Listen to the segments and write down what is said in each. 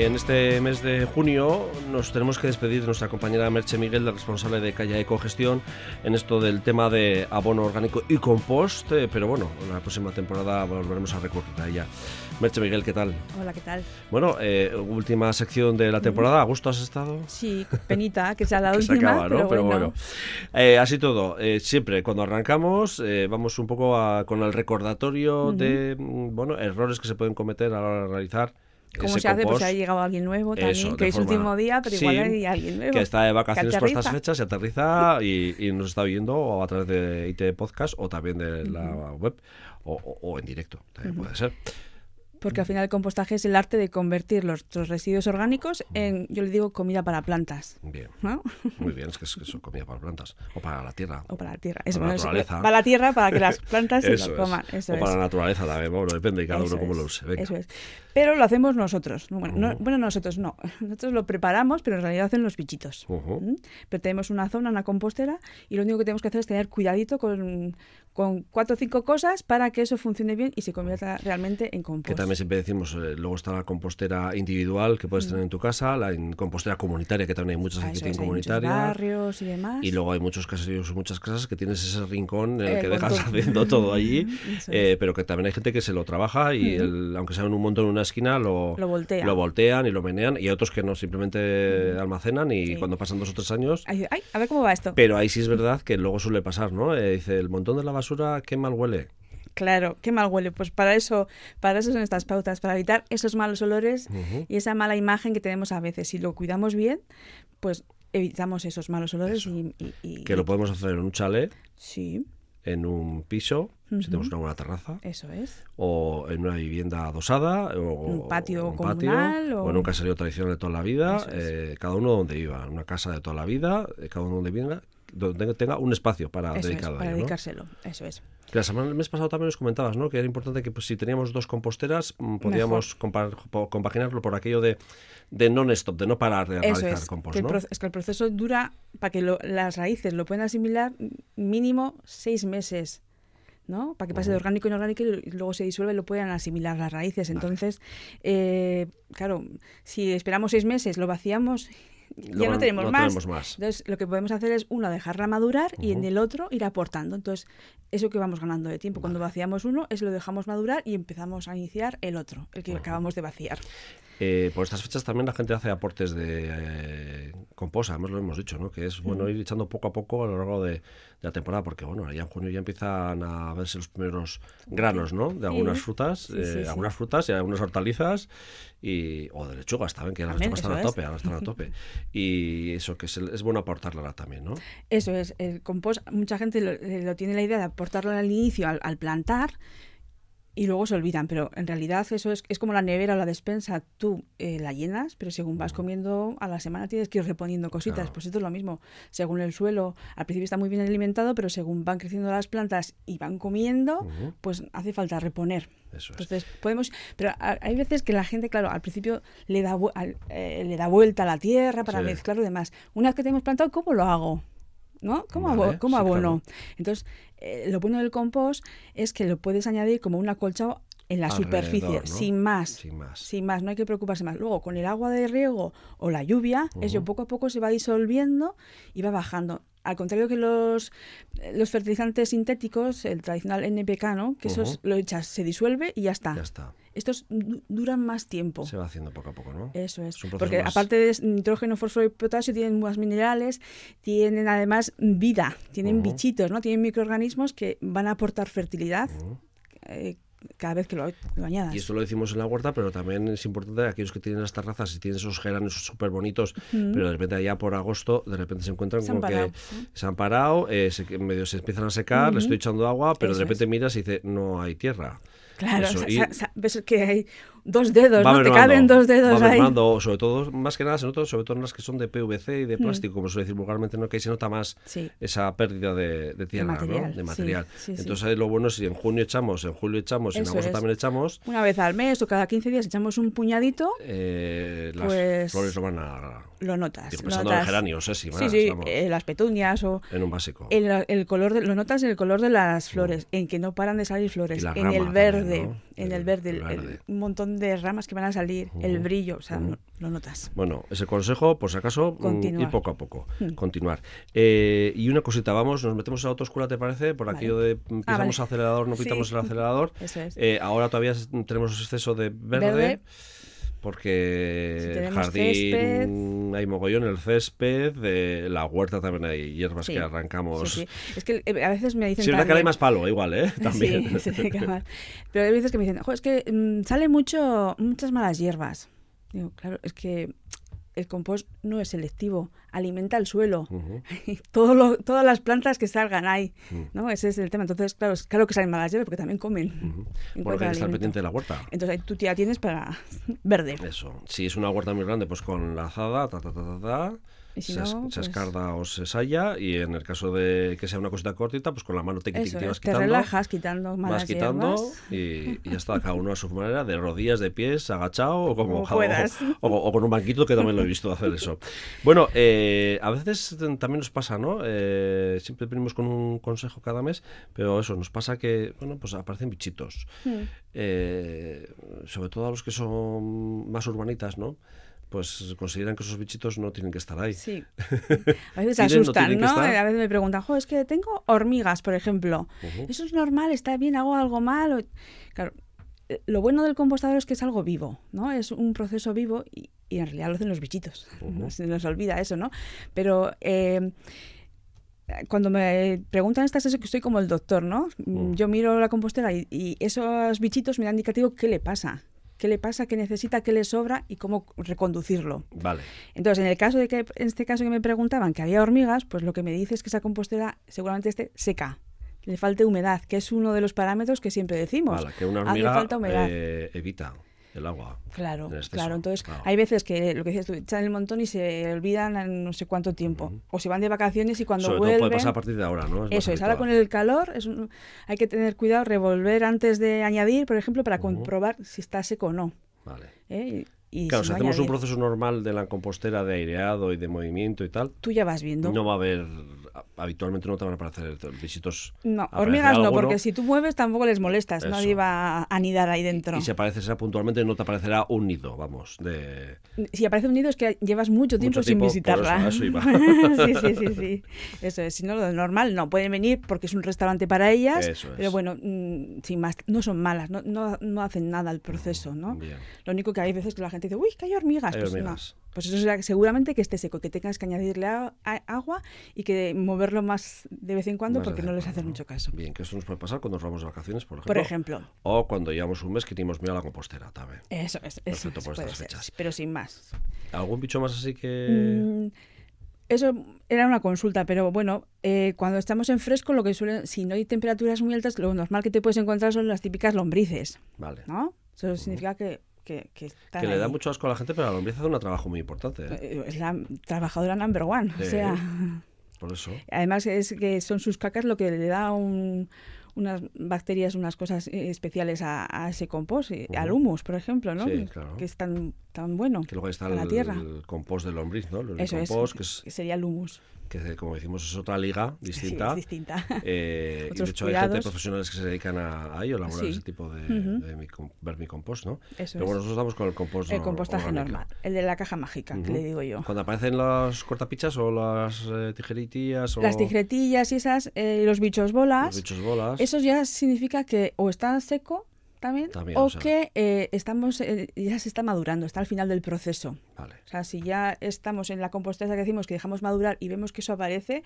Y en este mes de junio nos tenemos que despedir de nuestra compañera Merche Miguel, la responsable de Calla Ecogestión, en esto del tema de abono orgánico y compost, eh, pero bueno, en la próxima temporada volveremos a recurrir a ella. Merche Miguel, ¿qué tal? Hola, ¿qué tal? Bueno, eh, última sección de la temporada, ¿a gusto has estado? Sí, penita, que sea la que última, se acaba, ¿no? pero, Pero bueno. bueno, Eh, así todo, eh, siempre cuando arrancamos eh, vamos un poco a- con el recordatorio de mm, bueno errores que se pueden cometer a la hora de realizar ¿Cómo se hace? Pues ha llegado alguien nuevo también, Eso, que es forma- último día, pero Sí, igual hay alguien nuevo. que está de vacaciones por estas fechas, se aterriza y, y nos está viendo o a través de IT Podcast o también de la web o, o- en directo, también puede ser. Porque al final el compostaje es el arte de convertir los, los residuos orgánicos en, yo le digo, comida para plantas. Bien, ¿no? muy bien, es que es, que son comida para plantas o para la tierra. O para la tierra. Es Para la eso, naturaleza. para la tierra para que las plantas se Eso lo es. coman. Eso o es. para la naturaleza también, bueno, depende de cada Eso uno cómo es, lo use. Venga. Eso es. Pero lo hacemos nosotros. No, bueno, no- bueno, nosotros no. Nosotros lo preparamos, pero en realidad hacen los bichitos. Ujú. ¿Mm? Pero tenemos una zona, una compostera, y lo único que tenemos que hacer es tener cuidadito con, con cuatro o cinco cosas para que eso funcione bien y se convierta realmente en compost. Que también siempre decimos, eh, luego está la compostera individual que puedes tener en tu casa, la in- compostera comunitaria, que también hay muchas Ah, aquí eso tienen comunitaria. barrios y demás. Y luego hay muchos caseríos muchas casas que tienes ese rincón en el Eh, que dejas todo. haciendo todo allí, eh, pero que también hay gente que se lo trabaja y el- aunque sea en un montón en una esquina lo, Lo voltea. lo voltean y lo menean y otros que no, simplemente almacenan y Sí. cuando pasan dos o tres años... Ay, ay, a ver cómo va esto. Pero ahí sí es verdad que luego suele pasar, ¿no? Eh, dice, el montón de la basura, qué mal huele. Claro, qué mal huele. Pues para eso, para eso son estas pautas, para evitar esos malos olores y esa mala imagen que tenemos a veces. Si lo cuidamos bien, pues evitamos esos malos olores y, y- y- Que lo podemos hacer en un chalet, Sí, en un piso, si tenemos una buena terraza, eso es. o en una vivienda adosada, o Un patio o un comunal, o- o en un caserío tradicional de toda la vida, es. eh, cada uno donde viva, una casa de toda la vida, eh, cada uno donde venga, donde tenga un espacio para Eso dedicarlo dedicárselo. Eso es. La semana, el mes pasado también nos comentabas, ¿no? Que era importante que pues, si teníamos dos composteras, mm, podíamos compa- po- compaginarlo por aquello de, de non-stop, de no parar de Eso realizar es. compost, que ¿no? es que el proceso dura, para que lo- las raíces lo puedan asimilar, mínimo seis meses. ¿no? Para que pase de orgánico a inorgánico y luego se disuelve y lo puedan asimilar las raíces. Entonces, eh, claro, si esperamos seis meses, lo vaciamos, ya no tenemos no más. tenemos más. Entonces, lo que podemos hacer es, uno, dejarla madurar y en el otro ir aportando. Entonces, eso que vamos ganando de tiempo. Cuando vaciamos uno, es lo dejamos madurar y empezamos a iniciar el otro, el que acabamos de vaciar. Eh, por estas fechas también la gente hace aportes de eh, compost, además lo hemos dicho, ¿no? Que es bueno ir echando poco a poco a lo largo de, de la temporada, porque bueno, ya en junio ya empiezan a verse los primeros granos, ¿no? De algunas Sí. frutas, Sí, eh, sí, sí. algunas frutas y algunas hortalizas y o de lechugas también, que las También, lechugas están a tope, ahora están a tope. Y eso que es, es bueno aportarla ahora también, ¿no? Eso es, el compost, mucha gente lo, eh, lo tiene la idea de aportarlo al inicio, al, al plantar, y luego se olvidan, pero en realidad eso es, es como la nevera o la despensa, tú eh, la llenas, pero según vas comiendo a la semana tienes que ir reponiendo cositas, Claro. pues esto es lo mismo, según el suelo, al principio está muy bien alimentado, pero según van creciendo las plantas y van comiendo, pues hace falta reponer. Eso es. Entonces, podemos. Pero hay veces que la gente, claro, al principio le da, al- eh, le da vuelta a la tierra para Sí. mezclarlo y demás. Una vez que tenemos plantado, ¿cómo lo hago? ¿No? ¿Cómo, Vale, abo- sí, abono? Entonces, eh, lo bueno del compost es que lo puedes añadir como un acolchado en la Alrededor, superficie, ¿no? sin más. Sin más. Sin más, no hay que preocuparse más. Luego, con el agua de riego o la lluvia, eso poco a poco se va disolviendo y va bajando. Al contrario que los, los fertilizantes sintéticos, el tradicional NPK, ¿no? Que Ujú. lo echas, se disuelve y ya está. Ya está. Estos du- duran más tiempo. Se va haciendo poco a poco, ¿no? Eso es. Porque más- aparte de nitrógeno, fósforo y potasio, tienen más minerales, tienen además vida, tienen bichitos, ¿no? Tienen microorganismos que van a aportar fertilidad eh, cada vez que lo, lo añadas. Y esto lo decimos en la huerta, pero también es importante aquellos que tienen las terrazas y tienen esos geranios súper bonitos, pero de repente allá por agosto, de repente se encuentran Se con que parado, se han parado, eh, se, que medio se empiezan a secar, le estoy echando agua, pero Eso de repente es. miras y dice, no hay tierra. Claro, Eso, y- ves que hay dos dedos, Va ¿no? Te caben dos dedos va ahí. mermando, sobre todo, más que nada se nota, sobre todo en las que son de PVC y de plástico, como suele decir vulgarmente, ¿no? que ahí se nota más Sí. esa pérdida de, de tierra, material, ¿no? De material. sí, sí. Entonces lo bueno es si en junio echamos, en julio echamos, y en Eso agosto es. también echamos, Una vez al mes o cada 15 días echamos un puñadito. eh, las Pues- flores lo van a lo notas. Digo, lo pensando en notas. geranios, eh, sí, más, sí, eh, las petunias o en un básico. el, el color de, lo notas en el color de las flores, en que no paran de salir flores, en el también, verde, ¿no? en El- el verde, el un montón de ramas que van a salir, el brillo, o sea, lo, lo notas. Bueno, ese consejo, por si acaso, mm, Continuar. poco a poco, Mm. continuar. Eh, y una cosita, vamos, nos metemos en la autoescuela, ¿te parece? Por Vale. aquello de mm, Ah, pisamos vale. acelerador, no Sí. pitamos el acelerador. Eso es. Eh, ahora todavía tenemos exceso de verde. Verde. Porque el tenemos jardín césped. hay mogollón, el césped, eh, la huerta también hay hierbas Sí, que arrancamos. Sí, sí. Es que eh, a veces me dicen. Es verdad que hay también- más palo, igual, ¿eh? También. Pero hay veces que me dicen, "Jo, es que mm, sale mucho, muchas malas hierbas. Digo, claro, es que el compost no es selectivo, alimenta el suelo. Ujú. Todo lo- todas las plantas que salgan ahí, Mm. ¿no? Ese es el tema. Entonces, claro, es claro que salen malas hierbas porque también comen. Que encuentran hay que estar pendiente de la huerta. Entonces ahí tú ya tienes para verde. Eso. Si es una huerta muy grande, pues con la azada, ta, ta, ta, ta, ta, Y si se, no, se pues- escarda o se saya. Y en el caso de que sea una cosita cortita, pues con la mano te, Eso te vas te quitando. relajas quitando malas vas quitando y, y ya está, cada uno a su manera, de rodillas, de pies, agachado o como Como o, o- o con un banquito que también lo he visto hacer eso. Bueno, eh, a veces también nos pasa, ¿no? Eh, siempre venimos con un consejo cada mes, pero eso, nos pasa que, bueno, pues aparecen bichitos. Hmm. Eh, sobre todo a los que son más urbanitas, ¿no? Pues consideran que esos bichitos no tienen que estar ahí. Sí. A veces se ¿Tienen, no asustan, ¿no? A veces me preguntan, jo, es que tengo hormigas, por ejemplo. ¿Eso es normal? ¿Está bien? ¿Hago algo mal? O- Claro, eh, lo bueno del compostador es que es algo vivo, ¿no? Es un proceso vivo y, y en realidad lo hacen los bichitos. Se nos olvida eso, ¿no? Pero eh, cuando me preguntan estas, es que estoy como el doctor, ¿no? Mm. Yo miro la compostera y, y esos bichitos me dan indicativo qué le pasa. ¿Qué le pasa? ¿Qué necesita? ¿Qué le sobra? Y cómo reconducirlo. Vale. Entonces, en el caso de que, en este caso que me preguntaban que había hormigas, pues lo que me dice es que esa compostera seguramente esté seca. Le falte humedad, que es uno de los parámetros que siempre decimos. Vale, que una Hace hormiga falta humedad. eh, evita el agua. Claro, en claro. Entonces, claro. hay veces que lo que dices tú, echan el montón y se olvidan en no sé cuánto tiempo. O se van de vacaciones y cuando Sobre vuelven. todo puede pasar a partir de ahora, ¿no? más Eso es, ahora con el calor es un- hay que tener cuidado, revolver antes de añadir, por ejemplo, para comprobar si está seco o no. Vale. ¿eh? Y, Claro, si hacemos un proceso normal de la compostera de aireado y de movimiento y tal, Tú ya vas viendo. no va a haber, habitualmente no te van a aparecer visitos. No, hormigas no, porque si tú mueves tampoco les molestas, Eso. nadie va a anidar ahí dentro. Y si aparecerá puntualmente, no te aparecerá un nido, vamos, de... Si aparece un nido es que llevas mucho tiempo Mucho sin tiempo, visitarla. eso, a eso iba. sí, sí, sí, sí. Eso es. Si no, lo normal no. Pueden venir porque es un restaurante para ellas, Eso es. pero bueno, mm, sin más. No son malas, no, no, no hacen nada al proceso, ¿no? Bien. Lo único que hay veces que la gente dice, uy, que hay hormigas. Hay pues hormigas. no. Pues eso será seguramente que esté seco, que tengas que añadirle a- a- agua y que moverlo más de vez en cuando Más porque no les hace mucho caso. Bien, que esto nos puede pasar cuando nos vamos de vacaciones, por ejemplo. Por ejemplo. O cuando llevamos un mes que tenemos miedo a la compostera también. Eso es, eso Perfecto es, por puede estas ser, fechas. pero sin más. ¿Algún bicho más así que...? Mm, Eso era una consulta, pero bueno, eh, cuando estamos en fresco, lo que suele, si no hay temperaturas muy altas, lo normal que te puedes encontrar son las típicas lombrices, Vale. ¿no? Eso significa que, que, que están Que le da ahí. mucho asco a la gente, pero la lombriz hace un trabajo muy importante, ¿eh? Eh, Es la trabajadora number one, o sea, Por eso. además es que son sus cacas lo que le da un- unas bacterias, unas cosas eh, especiales a, a ese compost, al humus, por ejemplo, ¿no? Sí, claro. Que es tan, tan bueno Que luego está para el, la tierra. el compost de lombriz, ¿no? El Eso es, compost, que, es, que sería el humus. Que como decimos es otra liga Sí, distinta. es distinta. Eh, y de hecho hay gente profesionales que se dedican a, a ello, a elaborar Sí. ese tipo de, de micom- vermicompost, ¿no? Eso Pero bueno, es. nosotros estamos con el compost El compostaje orgánico. normal, el de la caja mágica, que le digo yo. Cuando aparecen las cortapichas o las eh, tijeritillas o Las tijeretillas y esas, eh, los bichos bolas, los bichos bolas, eso ya significa que o está seco también, También, o o sea. que eh, estamos eh, ya se está madurando, está al final del proceso. vale. O sea, si ya estamos en la compostera que decimos que dejamos madurar y vemos que eso aparece,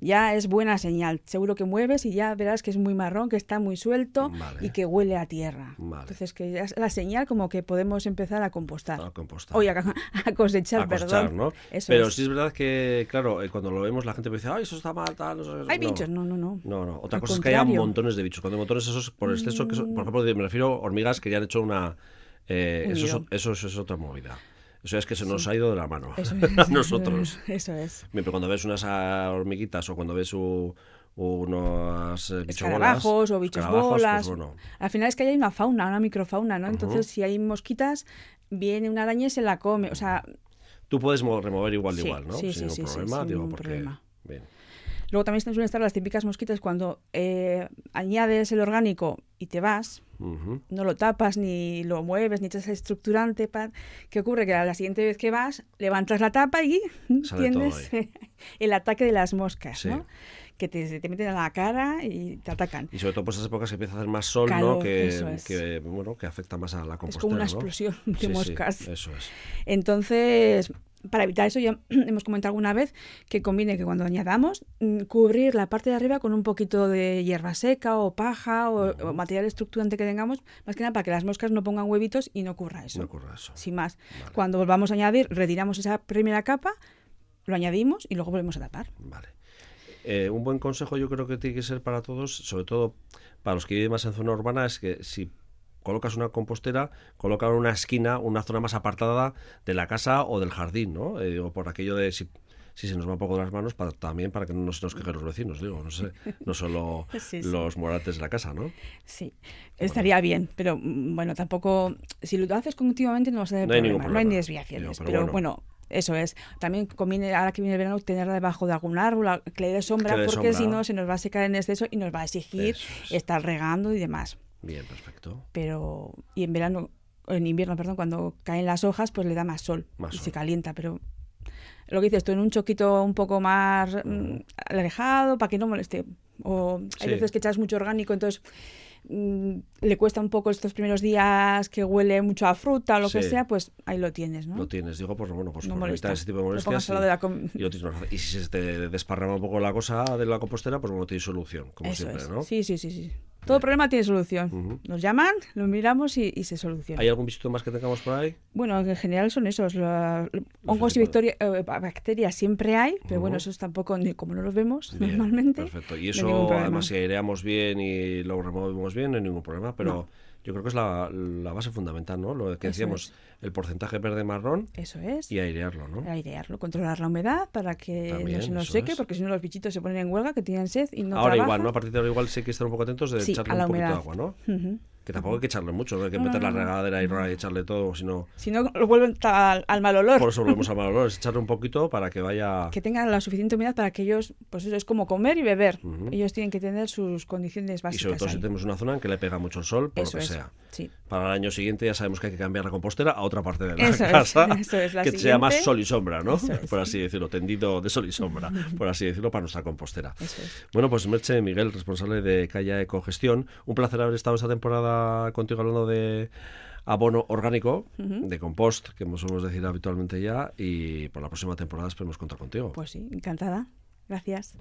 ya es buena señal. Seguro que mueves y ya verás que es muy marrón, que está muy suelto Vale. y que huele a tierra. Vale. Entonces, que ya es la señal como que podemos empezar a compostar. A compostar. Oye, a, a cosechar, a cosechar, perdón. ¿no? Eso Pero es. sí es verdad que, claro, eh, cuando lo vemos la gente dice, ay, eso está mal, tal, no sé qué". Hay No. bichos, no, no, no. No, no. Otra Al cosa es que haya contrario. montones de bichos. Cuando hay montones, eso es por exceso. Que son- por ejemplo, me refiero a hormigas que ya han hecho una. eh, Un eso, es, eso es, es otra movida. Eso es que se nos ha ido de la mano. Eso a es. nosotros. Eso es. Pero cuando ves unas hormiguitas o cuando ves u- unos bicho bolas, Escarabajos o bichos escarabajos, bolas. Pues, bueno, Al final es que hay una fauna, una microfauna, ¿no? Entonces, si hay mosquitas, viene una araña y se la come. O sea, tú puedes mo- remover igual de Sí, igual, ¿no? sí, sin sí, ningún sí, sí, problema, sin digo, porque... problema. Bien. Luego también suelen estar las típicas mosquitas cuando eh, añades el orgánico y te vas, no lo tapas, ni lo mueves, ni echas estructurante. ¿Qué ocurre? Que a la siguiente vez que vas, levantas la tapa y Sale tienes el ataque de las moscas, Sí. ¿no? Que te, te meten a la cara y te atacan. Y sobre todo por esas épocas que empieza a hacer más sol, Que, eso es. que, bueno, que afecta más a la compostera, Es como una ¿no? explosión de Sí, sí, moscas. eso es. Entonces, para evitar eso, ya hemos comentado alguna vez que conviene que cuando añadamos, mm, cubrir la parte de arriba con un poquito de hierba seca o paja o, o material estructurante que tengamos, más que nada para que las moscas no pongan huevitos y no ocurra eso. No ocurra eso. Sin más. Vale. Cuando volvamos a añadir, retiramos esa primera capa, lo añadimos y luego volvemos a tapar. Vale. Eh, un buen consejo yo creo que tiene que ser para todos, sobre todo para los que viven más en zona urbana, es que si colocas una compostera, coloca en una esquina, una zona más apartada de la casa o del jardín, ¿no? Eh, digo, por aquello de si, si se nos va un poco de las manos, para, también para que no se nos quejen los vecinos, digo, no sé, no solo Sí, sí. los morantes de la casa, ¿no? Sí, estaría bien, pero mm, bueno, tampoco. Si lo haces continuamente no vas a tener No hay problema, no hay problema. desviaciones. Digo, pero pero bueno. bueno. eso es. También conviene, ahora que viene el verano, tenerla debajo de algún árbol, que le dé sombra, le porque si no se nos va a secar en exceso y nos va a exigir es. estar regando y demás. Bien, perfecto. Pero, y en verano, en invierno, perdón, cuando caen las hojas, pues le da más sol Más y sol. se calienta, pero. Lo que dices tú, en un choquito un poco más mm, alejado, para que no moleste. O hay Sí. veces que echas mucho orgánico, entonces mm, le cuesta un poco estos primeros días que huele mucho a fruta o lo que sea, pues ahí lo tienes, ¿no? Lo tienes, digo, pues bueno, pues No por evitar ese tipo de molestias. de la y, lo tienes más fácil. Y si se te desparrama un poco la cosa de la compostera, pues bueno, tienes solución, como Eso siempre, es. ¿no? Sí, sí, sí, sí. Todo problema tiene solución. Nos llaman, lo miramos y, y se soluciona. ¿Hay algún bichito más que tengamos por ahí? Bueno, en general son esos. la- hongos y victoria- eh, bacterias siempre hay, pero bueno, Ujú. esos tampoco, ni como no los vemos Bien, normalmente. Perfecto. Y eso, además, si aireamos bien y lo removemos bien, no hay ningún problema. Pero No. Yo creo que es la, la base fundamental, ¿no? Lo que Eso decíamos, el porcentaje verde-marrón Eso es. y airearlo, ¿no? Airearlo, controlar la humedad para que También, no se nos seque, es. porque si no los bichitos se ponen en huelga, que tienen sed y no ahora igual. ¿no? A partir de ahora igual sí hay que estar un poco atentos de Sí, echarle un poquito de agua, ¿no? Que tampoco hay que echarle mucho, no hay que meter la no. regadera y echarle todo, sino... Si no, lo vuelven al, al mal olor. Por eso volvemos al mal olor, es echarle un poquito para que vaya... Que tengan la suficiente humedad para que ellos, pues eso es como comer y beber. Ellos tienen que tener sus condiciones Y básicas. sobre todo si tenemos una zona en que le pega mucho el sol, por Eso lo que es. sea. Sí. Para el año siguiente ya sabemos que hay que cambiar la compostera a otra parte de la Eso es, casa, eso es, la que sea más siguiente- sol y sombra, ¿no? Eso. Por así decirlo, tendido de sol y sombra, por así decirlo, para nuestra compostera. Bueno, pues Merche Miguel, responsable de Calla Ecogestión, un placer haber estado esta temporada contigo hablando de abono orgánico, de compost, que solemos decir habitualmente ya, y por la próxima temporada esperemos contar contigo. Pues sí, encantada. Gracias.